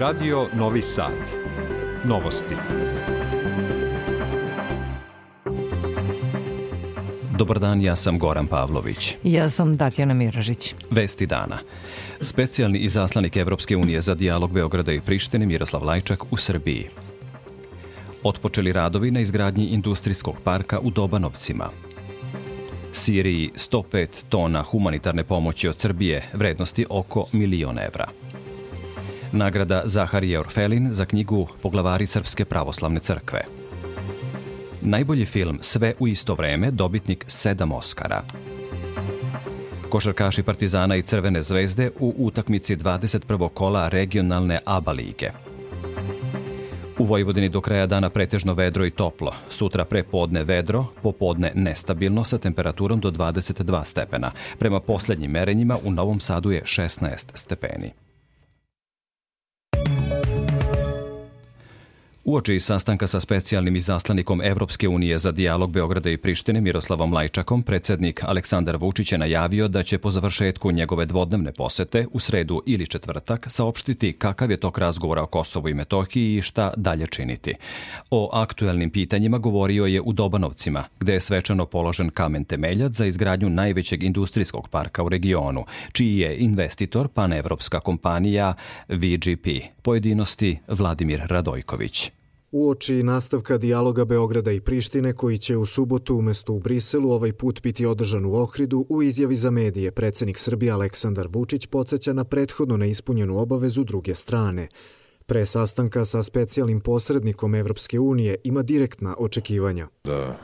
Radio Novi Sad. Novosti. Dobar dan, ja sam Goran Pavlović. Ja sam Tatjana Miražić. Vesti dana. Specijalni izaslanik Evropske unije za dijalog Beograda i Prištine Miroslav Lajčak u Srbiji. Otpočeli radovi na izgradnji industrijskog parka u Dobanovcima. Siriji 105 tona humanitarne pomoći od Srbije, vrednosti oko milion evra. Nagrada Zaharije Orfelin za knjigu Poglavari Srpske pravoslavne crkve. Najbolji film Sve u isto vreme, dobitnik sedam Oscara. Košarkaši Partizana i Crvene zvezde u utakmici 21. kola regionalne ABA lige. U Vojvodini do kraja dana pretežno vedro i toplo. Sutra pre podne vedro, popodne nestabilno sa temperaturom do 22 stepena. Prema poslednjim merenjima u Novom Sadu je 16 stepeni. Uoči sastanka sa specijalnim izaslanikom Evropske unije za dijalog Beograda i Prištine Miroslavom Lajčakom, predsednik Aleksandar Vučić je najavio da će po završetku njegove dvodnevne posete u sredu ili četvrtak saopštiti kakav je tok razgovora o Kosovu i Metohiji i šta dalje činiti. O aktuelnim pitanjima govorio je u Dobanovcima, gde je svečano položen kamen temeljac za izgradnju najvećeg industrijskog parka u regionu, čiji je investitor panevropska kompanija VGP. Pojedinosti Vladimir Radojković. Uoči nastavka dijaloga Beograda i Prištine, koji će u subotu umesto u Briselu ovaj put biti održan u Ohridu, u izjavi za medije predsednik Srbije Aleksandar Vučić podsjeća na prethodno neispunjenu obavezu druge strane. Pre sastanka sa specijalnim posrednikom Evropske unije ima direktna očekivanja. Da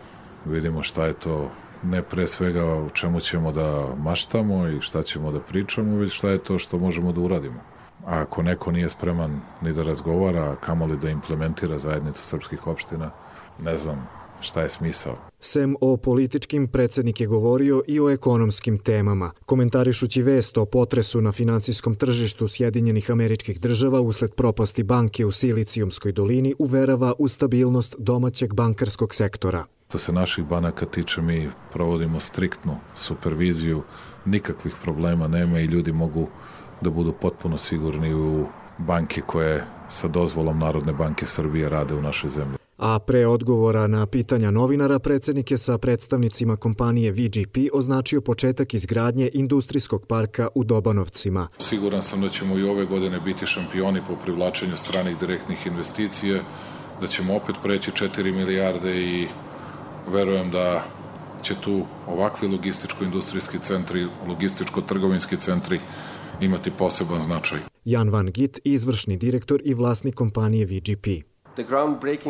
vidimo šta je to ne pre svega u čemu ćemo da maštamo i šta ćemo da pričamo, već šta je to što možemo da uradimo a ako neko nije spreman ni da razgovara, kamoli da implementira zajednicu srpskih opština, ne znam šta je smisao. Sem o političkim, predsednik je govorio i o ekonomskim temama. Komentarišući vest o potresu na financijskom tržištu Sjedinjenih američkih država usled propasti banke u Silicijumskoj dolini uverava u stabilnost domaćeg bankarskog sektora. Što se naših banaka tiče, mi provodimo striktnu superviziju, nikakvih problema nema i ljudi mogu da budu potpuno sigurni u banke koje sa dozvolom Narodne banke Srbije rade u našoj zemlji. A pre odgovora na pitanja novinara, predsednik je sa predstavnicima kompanije VGP označio početak izgradnje industrijskog parka u Dobanovcima. Siguran sam da ćemo i ove godine biti šampioni po privlačenju stranih direktnih investicija, da ćemo opet preći 4 milijarde i verujem da će tu ovakvi logističko-industrijski centri, logističko-trgovinski centri imati poseban značaj. Jan Van Git, izvršni direktor i vlasnik kompanije VGP.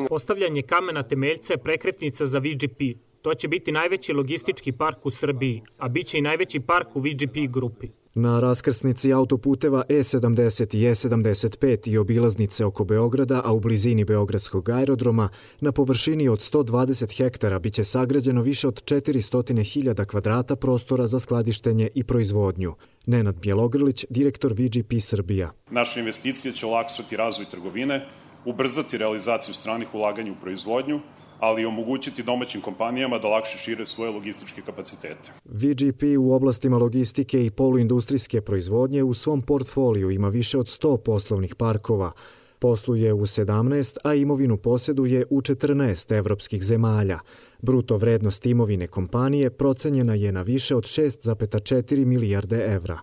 Postavljanje kamena temeljca je prekretnica za VGP. To će biti najveći logistički park u Srbiji, a bit će i najveći park u VGP grupi. Na raskrsnici autoputeva E70 i E75 i obilaznice oko Beograda, a u blizini Beogradskog aerodroma, na površini od 120 hektara biće sagrađeno više od 400.000 kvadrata prostora za skladištenje i proizvodnju. Nenad Bjelogrlić, direktor VGP Srbija. Naše investicije će olakšati razvoj trgovine, ubrzati realizaciju stranih ulaganja u proizvodnju, ali omogućiti domaćim kompanijama da lakše šire svoje logističke kapacitete. VGP u oblastima logistike i poluindustrijske proizvodnje u svom portfoliju ima više od 100 poslovnih parkova. Posluje u 17, a imovinu posjeduje u 14 evropskih zemalja. Bruto vrednost imovine kompanije procenjena je na više od 6,4 milijarde evra.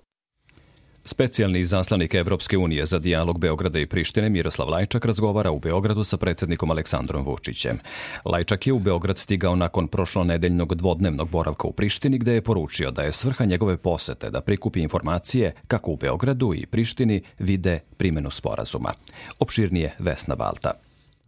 Specijalni izaslanik Evropske unije za dijalog Beograda i Prištine Miroslav Lajčak razgovara u Beogradu sa predsednikom Aleksandrom Vučićem. Lajčak je u Beograd stigao nakon prošlonedeljnog dvodnevnog boravka u Prištini gde je poručio da je svrha njegove posete da prikupi informacije kako u Beogradu i Prištini vide primenu sporazuma. Opširnije Vesna Balta.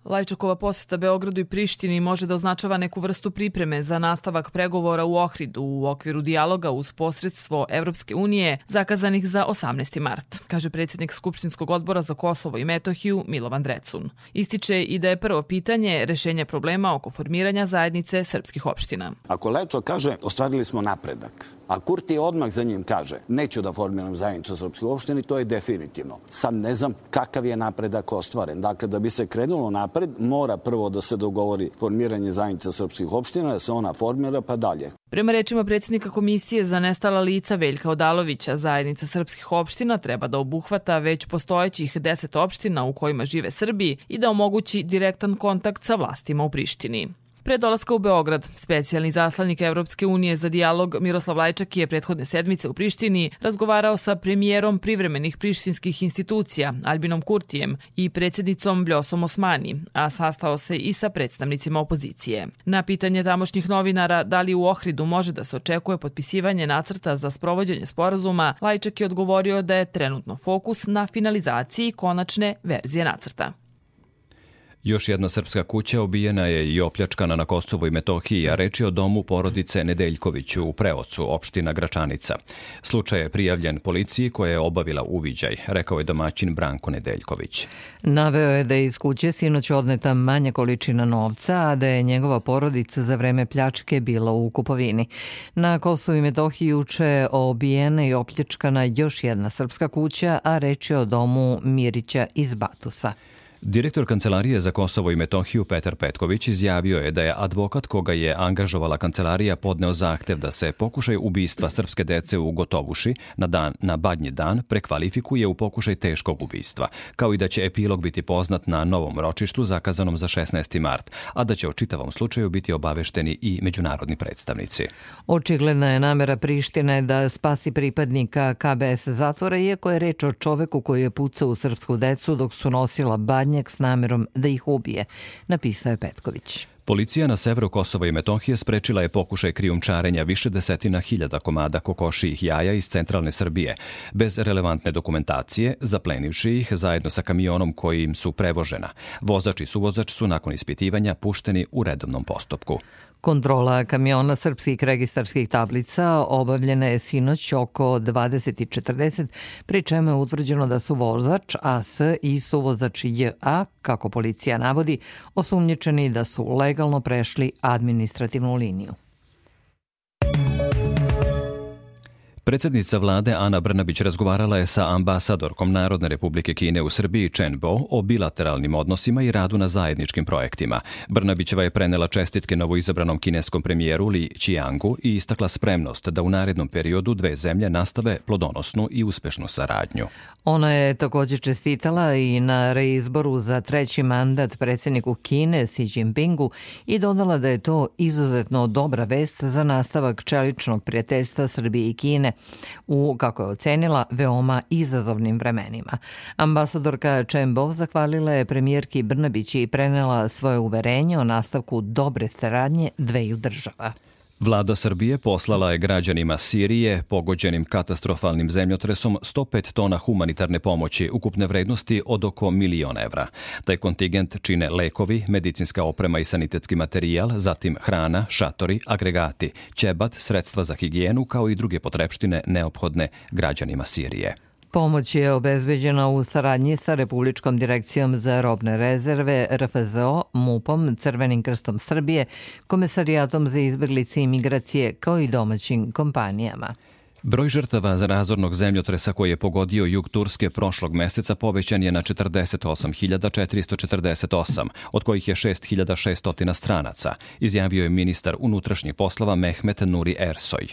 Lajčakova poseta Beogradu i Prištini može da označava neku vrstu pripreme za nastavak pregovora u Ohridu u okviru dijaloga uz posredstvo Evropske unije zakazanih za 18. mart, kaže predsjednik Skupštinskog odbora za Kosovo i Metohiju Milovan Drecun. Ističe i da je prvo pitanje rešenje problema oko formiranja zajednice srpskih opština. Ako Lečo kaže ostvarili smo napredak, a Kurti odmah za njim kaže neću da formiram zajednicu srpskih opština to je definitivno. Sad ne znam kakav je napredak ostvaren. Dakle, da bi se krenulo napred napred. Mora prvo da se dogovori formiranje zajednica srpskih opština, da se ona formira pa dalje. Prema rečima predsjednika Komisije za nestala lica Veljka Odalovića, zajednica srpskih opština treba da obuhvata već postojećih 10 opština u kojima žive Srbi i da omogući direktan kontakt sa vlastima u Prištini. Pre dolaska u Beograd, specijalni zaslanik Evropske unije za dijalog Miroslav Lajčak je prethodne sedmice u Prištini razgovarao sa premijerom privremenih prištinskih institucija Albinom Kurtijem i predsjednicom Bljosom Osmani, a sastao se i sa predstavnicima opozicije. Na pitanje tamošnjih novinara da li u Ohridu može da se očekuje potpisivanje nacrta za sprovođenje sporazuma, Lajčak je odgovorio da je trenutno fokus na finalizaciji konačne verzije nacrta. Još jedna srpska kuća obijena je i opljačkana na Kosovo i Metohiji, a reči o domu porodice Nedeljkoviću u Preocu, opština Gračanica. Slučaj je prijavljen policiji koja je obavila uviđaj, rekao je domaćin Branko Nedeljković. Naveo je da je iz kuće sinoć odneta manja količina novca, a da je njegova porodica za vreme pljačke bila u kupovini. Na Kosovo i Metohiji juče obijena i opljačkana još jedna srpska kuća, a reč je o domu Mirića iz Batusa. Direktor Kancelarije za Kosovo i Metohiju Petar Petković izjavio je da je advokat koga je angažovala kancelarija podneo zahtev da se pokušaj ubistva srpske dece u Gotovuši na, dan, na badnji dan prekvalifikuje u pokušaj teškog ubistva, kao i da će epilog biti poznat na novom ročištu zakazanom za 16. mart, a da će o čitavom slučaju biti obavešteni i međunarodni predstavnici. Očigledna je namera Prištine da spasi pripadnika KBS zatvora, iako je reč o čoveku koji je pucao u srpsku decu dok su nosila badnje Badnjak s namerom da ih ubije, napisao je Petković. Policija na severu Kosova i Metohije sprečila je pokušaj krijumčarenja više desetina hiljada komada kokošijih jaja iz centralne Srbije, bez relevantne dokumentacije, zaplenivši ih zajedno sa kamionom koji im su prevožena. Vozač i suvozač su nakon ispitivanja pušteni u redovnom postupku. Kontrola kamiona srpskih registarskih tablica obavljena je sinoć oko 20.40, pri čemu je utvrđeno da su vozač AS i suvozač JA, kako policija navodi, osumnječeni da su legalno prešli administrativnu liniju. Predsednica vlade Ana Brnabić razgovarala je sa ambasadorkom Narodne republike Kine u Srbiji Chen Bo o bilateralnim odnosima i radu na zajedničkim projektima. Brnabićeva je prenela čestitke novoizabranom kineskom premijeru Li Qiangu i istakla spremnost da u narednom periodu dve zemlje nastave plodonosnu i uspešnu saradnju. Ona je takođe čestitala i na reizboru za treći mandat predsedniku Kine Xi Jinpingu i dodala da je to izuzetno dobra vest za nastavak čeličnog prijateljstva Srbije i Kine u, kako je ocenila, veoma izazovnim vremenima. Ambasadorka Čembov zahvalila je premijerki Brnabić i prenela svoje uverenje o nastavku dobre saradnje dveju država. Vlada Srbije poslala je građanima Sirije, pogođenim katastrofalnim zemljotresom, 105 tona humanitarne pomoći ukupne vrednosti od oko milion evra. Taj kontingent čine lekovi, medicinska oprema i sanitetski materijal, zatim hrana, šatori, agregati, ćebat, sredstva za higijenu kao i druge potrepštine neophodne građanima Sirije. Pomoć je obezbeđena u saradnji sa Republičkom direkcijom za robne rezerve, RFZO, MUPom, Crvenim krstom Srbije, Komesarijatom za izbeglice i migracije, kao i domaćim kompanijama. Broj žrtava za razornog zemljotresa koji je pogodio jug Turske prošlog meseca povećan je na 48.448, od kojih je 6.600 stranaca, izjavio je ministar unutrašnjih poslova Mehmet Nuri Ersoj.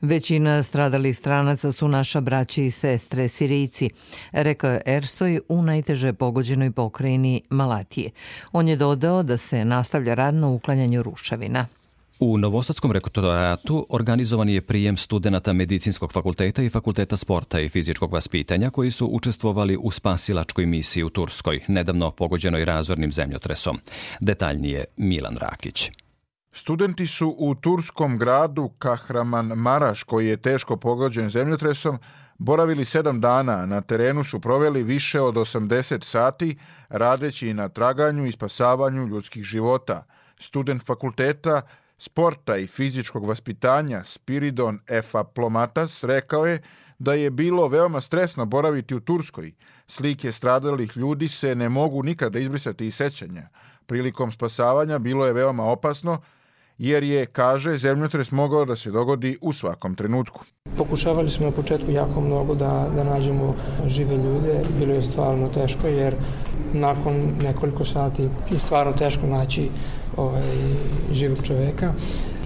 Većina stradalih stranaca su naša braća i sestre Sirijci, rekao je Ersoj u najteže pogođenoj pokrajini Malatije. On je dodao da se nastavlja rad na uklanjanju rušavina. U Novosadskom rektoratu organizovan je prijem studenta Medicinskog fakulteta i Fakulteta sporta i fizičkog vaspitanja koji su učestvovali u spasilačkoj misiji u Turskoj, nedavno pogođenoj razornim zemljotresom. Detaljnije Milan Rakić. Studenti su u turskom gradu Kahraman Maraš, koji je teško pogođen zemljotresom, boravili sedam dana. Na terenu su proveli više od 80 sati, radeći na traganju i spasavanju ljudskih života. Student fakulteta sporta i fizičkog vaspitanja Spiridon Efaplomatas rekao je da je bilo veoma stresno boraviti u Turskoj. Slike stradalih ljudi se ne mogu nikada izbrisati iz sećanja. Prilikom spasavanja bilo je veoma opasno, jer je, kaže, zemljotres mogao da se dogodi u svakom trenutku. Pokušavali smo na početku jako mnogo da, da nađemo žive ljude. Bilo je stvarno teško jer nakon nekoliko sati je stvarno teško naći ovaj, živog čoveka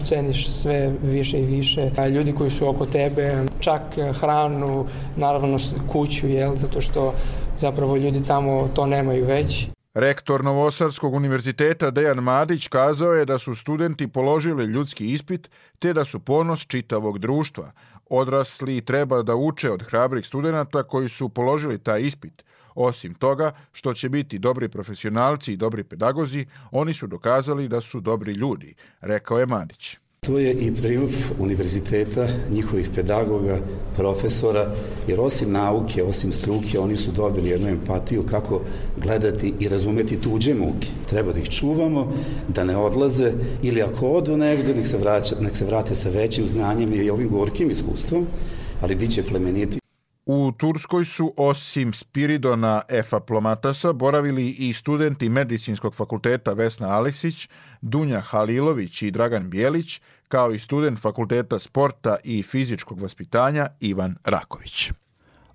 ceniš sve više i više. Ljudi koji su oko tebe, čak hranu, naravno kuću, jel, zato što zapravo ljudi tamo to nemaju već. Rektor Novosadskog univerziteta Dejan Madić kazao je da su studenti položili ljudski ispit te da su ponos čitavog društva. Odrasli treba da uče od hrabrih studenta koji su položili taj ispit. Osim toga, što će biti dobri profesionalci i dobri pedagozi, oni su dokazali da su dobri ljudi, rekao je Madić. To je i triumf univerziteta, njihovih pedagoga, profesora, jer osim nauke, osim struke, oni su dobili jednu empatiju kako gledati i razumeti tuđe muke. Treba da ih čuvamo, da ne odlaze, ili ako odu negde, nek se, vraća, nek se vrate sa većim znanjem i ovim gorkim iskustvom, ali bit će plemeniti. U Turskoj su osim Spiridona Efaplomatasa boravili i studenti Medicinskog fakulteta Vesna Aleksić, Dunja Halilović i Dragan Bijelić, kao i student Fakulteta sporta i fizičkog vaspitanja Ivan Raković.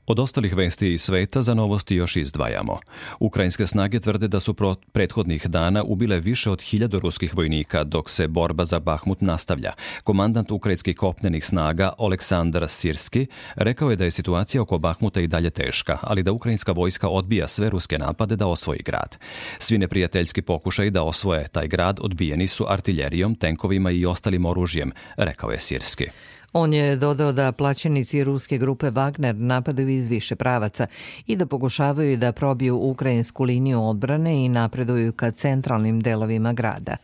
Od ostalih vesti iz sveta za novosti još izdvajamo. Ukrajinske snage tvrde da su prethodnih dana ubile više od hiljadu ruskih vojnika dok se borba za Bahmut nastavlja. Komandant ukrajinskih kopnenih snaga Aleksandar Sirski rekao je da je situacija oko Bahmuta i dalje teška, ali da ukrajinska vojska odbija sve ruske napade da osvoji grad. Svi neprijateljski pokušaj da osvoje taj grad odbijeni su artiljerijom, tenkovima i ostalim oružjem, rekao je Sirski. On je dodao da plaćenici ruske grupe Wagner napadaju iz više pravaca i da pokušavaju da probiju ukrajinsku liniju odbrane i napreduju ka centralnim delovima grada.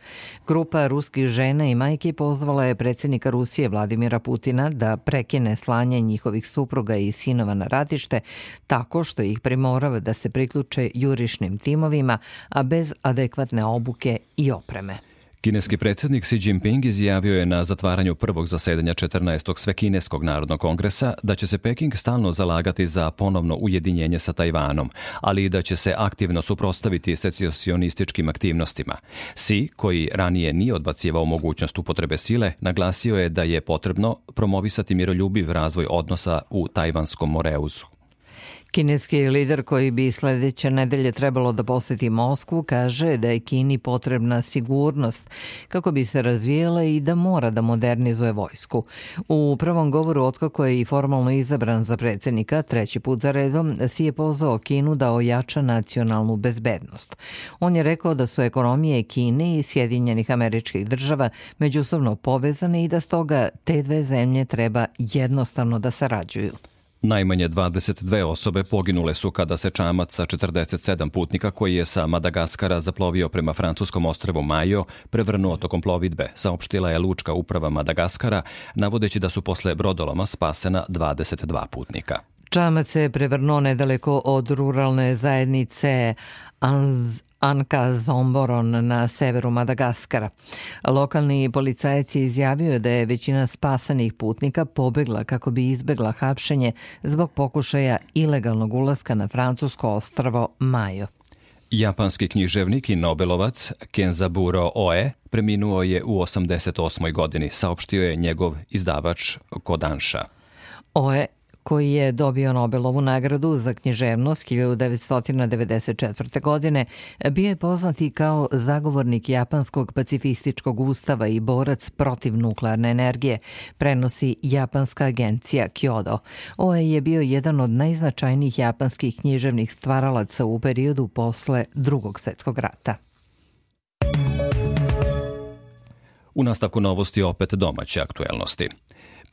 Grupa ruskih žena i majke pozvala je predsjednika Rusije Vladimira Putina da prekine slanje njihovih supruga i sinova na ratište tako što ih primorava da se priključe jurišnim timovima, a bez adekvatne obuke i opreme. Kineski predsjednik Xi Jinping izjavio je na zatvaranju prvog zasedanja 14. Svekineskog narodnog kongresa da će se Peking stalno zalagati za ponovno ujedinjenje sa Tajvanom, ali i da će se aktivno suprostaviti secesionističkim aktivnostima. Xi, koji ranije nije odbacivao mogućnost upotrebe sile, naglasio je da je potrebno promovisati miroljubiv razvoj odnosa u Tajvanskom Moreuzu. Kineski lider koji bi sledeće nedelje trebalo da poseti Moskvu kaže da je Kini potrebna sigurnost kako bi se razvijela i da mora da modernizuje vojsku. U prvom govoru otkako je i formalno izabran za predsednika treći put za redom si je pozvao Kinu da ojača nacionalnu bezbednost. On je rekao da su ekonomije Kine i Sjedinjenih američkih država međusobno povezane i da stoga te dve zemlje treba jednostavno da sarađuju. Najmanje 22 osobe poginule su kada se čamac sa 47 putnika koji je sa Madagaskara zaplovio prema francuskom ostrvu Majo prevrnuo tokom plovidbe, saopštila je Lučka uprava Madagaskara, navodeći da su posle brodoloma spasena 22 putnika. Čamac se prevrnuo nedaleko od ruralne zajednice Anka Zomboron na severu Madagaskara. Lokalni policajac je izjavio da je većina spasanih putnika pobegla kako bi izbegla hapšenje zbog pokušaja ilegalnog ulaska na francusko ostravo Majo. Japanski književnik i Nobelovac Kenzaburo Oe preminuo je u 88. godini, saopštio je njegov izdavač Kodansha. Oe koji je dobio Nobelovu nagradu za književnost 1994. godine, bio je poznat i kao zagovornik japanskog pacifističkog ustava i borac protiv nuklearne energije, prenosi japanska agencija Kyodo. Oe je bio jedan od najznačajnijih japanskih književnih stvaralaca u periodu posle drugog svetskog rata. U nastavku novosti opet domaće aktuelnosti.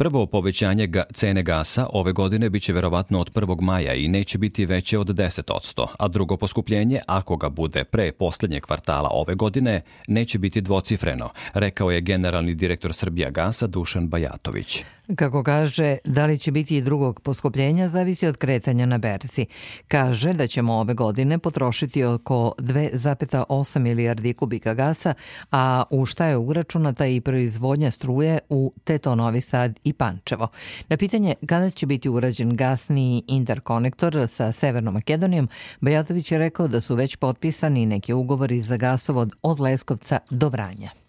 Prvo povećanje ga, cene gasa ove godine biće verovatno od 1. maja i neće biti veće od 10%, a drugo poskupljenje, ako ga bude pre poslednjeg kvartala ove godine, neće biti dvocifreno, rekao je generalni direktor Srbija gasa Dušan Bajatović. Kako kaže, da li će biti i drugog poskupljenja zavisi od kretanja na berzi. Kaže da ćemo ove godine potrošiti oko 2,8 milijardi kubika gasa, a u šta je uračunata i proizvodnja struje u Teto Novi Sad i Pančevo. Na pitanje kada će biti urađen gasni interkonektor sa Severnom Makedonijom, Bajatović je rekao da su već potpisani neki ugovori za gasovod od Leskovca do Vranja.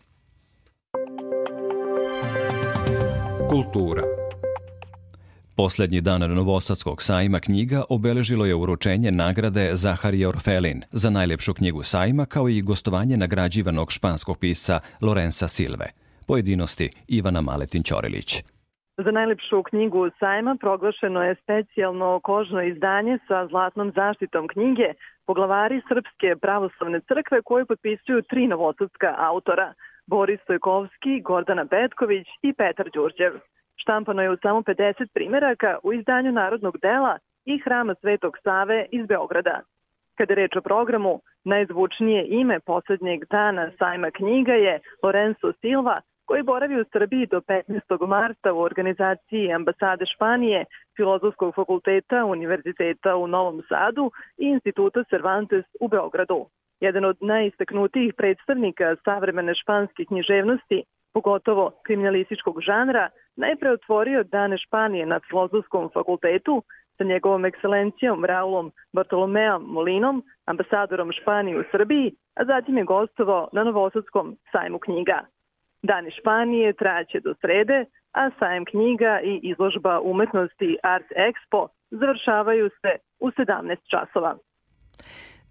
Kultura Poslednji dan Novosadskog sajma knjiga obeležilo je uručenje nagrade Zaharije Orfelin za najlepšu knjigu sajma kao i gostovanje nagrađivanog španskog pisca Lorenza Silve. Pojedinosti Ivana Maletin-Ćorilić. Za najlepšu knjigu sajma proglašeno je specijalno kožno izdanje sa zlatnom zaštitom knjige poglavari Srpske pravoslavne crkve koju potpisuju tri novosadska autora Boris Stojkovski, Gordana Petković i Petar Đurđev. Štampano je u samo 50 primeraka u izdanju Narodnog dela i Hrama Svetog Save iz Beograda. Kada reč o programu, najzvučnije ime poslednjeg dana sajma knjiga je Lorenzo Silva, koji boravi u Srbiji do 15. marta u organizaciji ambasade Španije, Filozofskog fakulteta Univerziteta u Novom Sadu i Instituta Cervantes u Beogradu. Jedan od najistaknutijih predstavnika savremene španske književnosti, pogotovo kriminalističkog žanra, najpre otvorio Dane Španije na Filozofskom fakultetu sa njegovom ekscelencijom Raulom Bartolomeom Molinom, ambasadorom Španije u Srbiji, a zatim je gostovao na Novosadskom sajmu knjiga. Dani Španije traće do srede, a sajem knjiga i izložba umetnosti Art Expo završavaju se u 17 časova.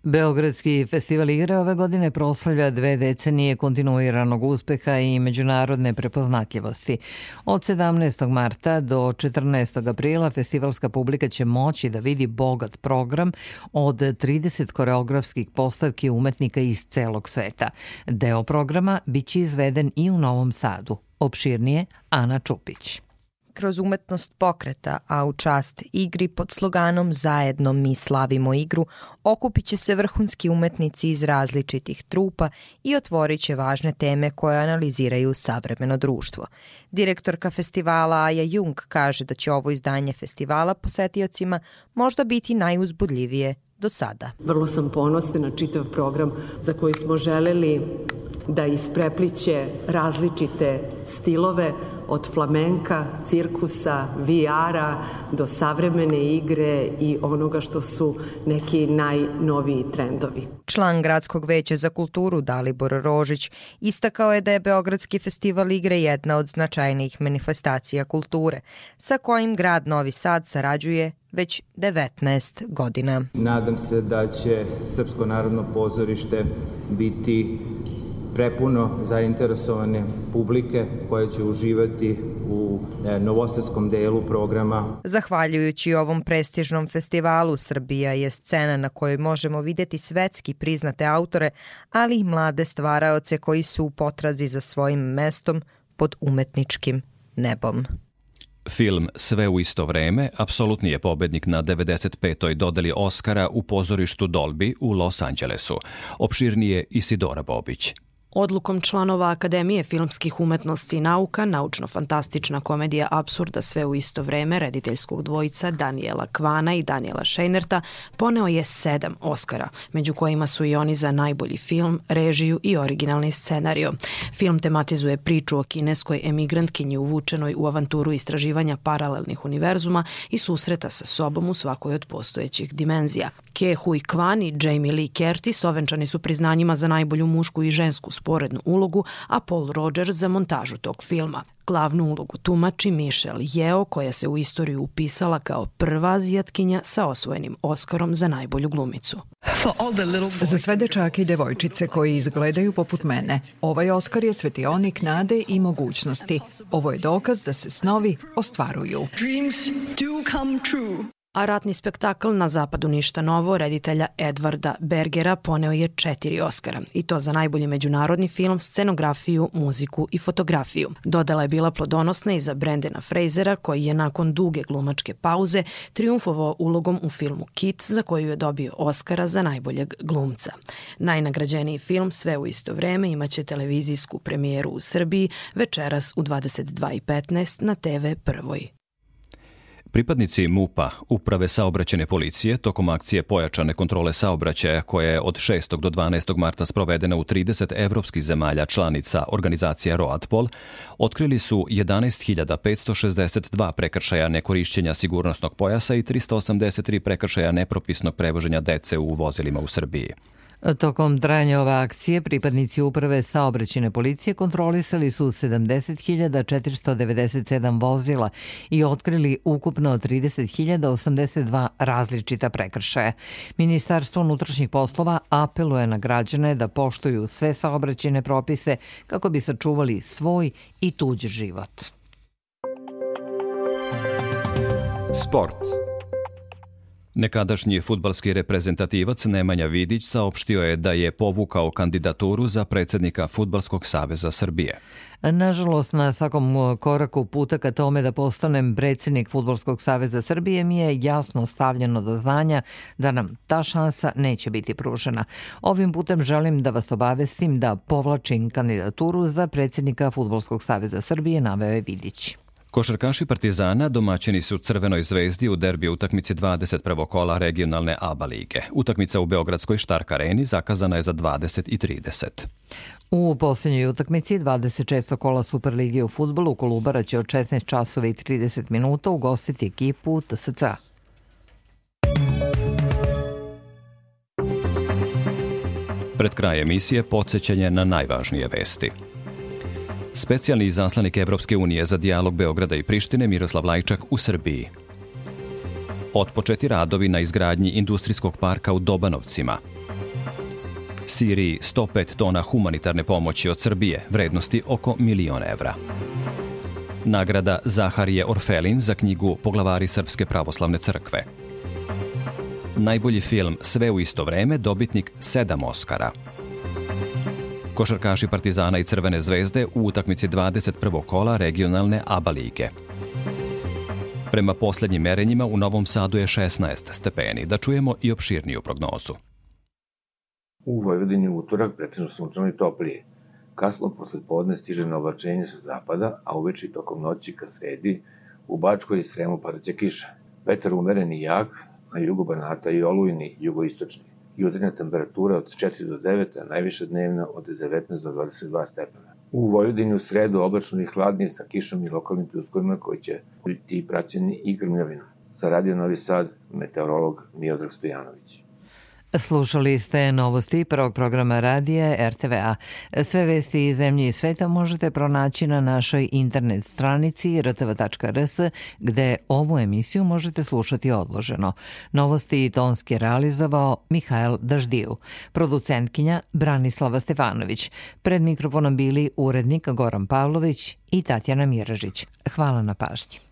Beogradski festival igre ove godine proslavlja dve decenije kontinuiranog uspeha i međunarodne prepoznatljivosti. Od 17. marta do 14. aprila festivalska publika će moći da vidi bogat program od 30 koreografskih postavki umetnika iz celog sveta. Deo programa biće izveden i u Novom Sadu. Opširnije Ana Čupić kroz umetnost pokreta, a u čast igri pod sloganom Zajedno mi slavimo igru, okupit će se vrhunski umetnici iz različitih trupa i otvorit će važne teme koje analiziraju savremeno društvo. Direktorka festivala Aja Jung kaže da će ovo izdanje festivala posetiocima možda biti najuzbudljivije do sada. Vrlo sam ponosna na čitav program za koji smo želeli da isprepliće različite stilove od flamenka, cirkusa, VR-a do savremene igre i onoga što su neki najnoviji trendovi. Član Gradskog veća za kulturu Dalibor Rožić istakao je da je Beogradski festival igre jedna od značajnijih manifestacija kulture, sa kojim grad Novi Sad sarađuje već 19 godina. Nadam se da će Srpsko narodno pozorište biti prepuno zainteresovane publike koje će uživati u e, novosadskom delu programa. Zahvaljujući ovom prestižnom festivalu, Srbija je scena na kojoj možemo videti svetski priznate autore, ali i mlade stvaraoce koji su u potrazi za svojim mestom pod umetničkim nebom. Film Sve u isto vreme apsolutni je pobednik na 95. dodeli Oscara u pozorištu Dolby u Los Angelesu. Opširnije Isidora Bobić. Odlukom članova Akademije filmskih umetnosti i nauka, naučno-fantastična komedija Absurda sve u isto vreme rediteljskog dvojica Daniela Kvana i Daniela Šejnerta poneo je sedam Oscara, među kojima su i oni za najbolji film, režiju i originalni scenario. Film tematizuje priču o kineskoj emigrantkinji uvučenoj u avanturu istraživanja paralelnih univerzuma i susreta sa sobom u svakoj od postojećih dimenzija. Ke Hui Kwan i Jamie Lee Curtis ovenčani su priznanjima za najbolju mušku i žensku sporednu ulogu, a Paul Rogers za montažu tog filma. Glavnu ulogu tumači Michelle Yeo, koja se u istoriju upisala kao prva azijatkinja sa osvojenim Oskarom za najbolju glumicu. Za sve dečake i devojčice koji izgledaju poput mene, ovaj Oskar je svetionik nade i mogućnosti. Ovo je dokaz da se snovi ostvaruju. A ratni spektakl na zapadu ništa novo reditelja Edvarda Bergera poneo je četiri Oscara i to za najbolji međunarodni film, scenografiju, muziku i fotografiju. Dodala je bila plodonosna i za Brendena Frasera koji je nakon duge glumačke pauze triumfovao ulogom u filmu Kit za koju je dobio Oscara za najboljeg glumca. Najnagrađeniji film sve u isto vreme imaće televizijsku premijeru u Srbiji večeras u 22.15 na TV prvoj. Pripadnici MUPA, Uprave saobraćene policije, tokom akcije pojačane kontrole saobraćaja koja je od 6. do 12. marta sprovedena u 30 evropskih zemalja članica organizacija ROADPOL, otkrili su 11.562 prekršaja nekorišćenja sigurnosnog pojasa i 383 prekršaja nepropisnog prevoženja dece u vozilima u Srbiji. Tokom trajanja ove akcije pripadnici uprave saobraćene policije kontrolisali su 70.497 vozila i otkrili ukupno 30.082 različita prekršaja. Ministarstvo unutrašnjih poslova apeluje na građane da poštuju sve saobraćene propise kako bi sačuvali svoj i tuđ život. Sport. Nekadašnji futbalski reprezentativac Nemanja Vidić saopštio je da je povukao kandidaturu za predsednika Futbalskog saveza Srbije. Nažalost, na svakom koraku puta ka tome da postanem predsednik Futbolskog saveza Srbije mi je jasno stavljeno do znanja da nam ta šansa neće biti pružena. Ovim putem želim da vas obavestim da povlačim kandidaturu za predsednika Futbolskog saveza Srbije, naveo je Vidić. Košarkaši Partizana domaćini su Crvenoj zvezdi u derbi utakmici 21. kola regionalne ABA lige. Utakmica u Beogradskoj Štark areni zakazana je za 20 i 30. U posljednjoj utakmici 26. kola Superligije u futbolu Kolubara će od 16 časova i 30 minuta ugostiti ekipu TSC. Pred kraj emisije podsjećanje na najvažnije vesti. Specijalni izaslanik Evropske unije za dijalog Beograda i Prištine Miroslav Lajčak u Srbiji. Otpočeti radovi na izgradnji industrijskog parka u Dobanovcima. Siriji 105 tona humanitarne pomoći od Srbije, vrednosti oko milion evra. Nagrada Zaharije Orfelin za knjigu Poglavari Srpske pravoslavne crkve. Najbolji film Sve u isto vreme, dobitnik sedam Oscara – košarkaši Partizana i Crvene zvezde u utakmici 21. kola regionalne ABA lige. Prema poslednjim merenjima u Novom Sadu je 16 stepeni. Da čujemo i opširniju prognozu. U Vojvodini utorak pretežno sunčano i toplije. Kasno posle podne stiže na oblačenje sa zapada, a uveče i tokom noći ka sredi u Bačkoj i Sremu padaće kiša. Vetar umeren i jak, na jugu Banata i olujni jugoistočni jutarnja temperatura od 4 do 9, a najviša dnevna od 19 do 22 stepena. U Vojvodini u sredu oblačno i hladnije sa kišom i lokalnim pljuskovima koji će biti praćeni i grmljavinom. Za Radio Novi Sad, meteorolog Miodrag Stojanović. Slušali ste novosti prvog programa radija RTVA. Sve vesti iz zemlje i sveta možete pronaći na našoj internet stranici rtv.rs gde ovu emisiju možete slušati odloženo. Novosti i tonski realizovao Mihajl Daždiju, producentkinja Branislava Stefanović. Pred mikrofonom bili urednik Goran Pavlović i Tatjana Miražić. Hvala na pažnji.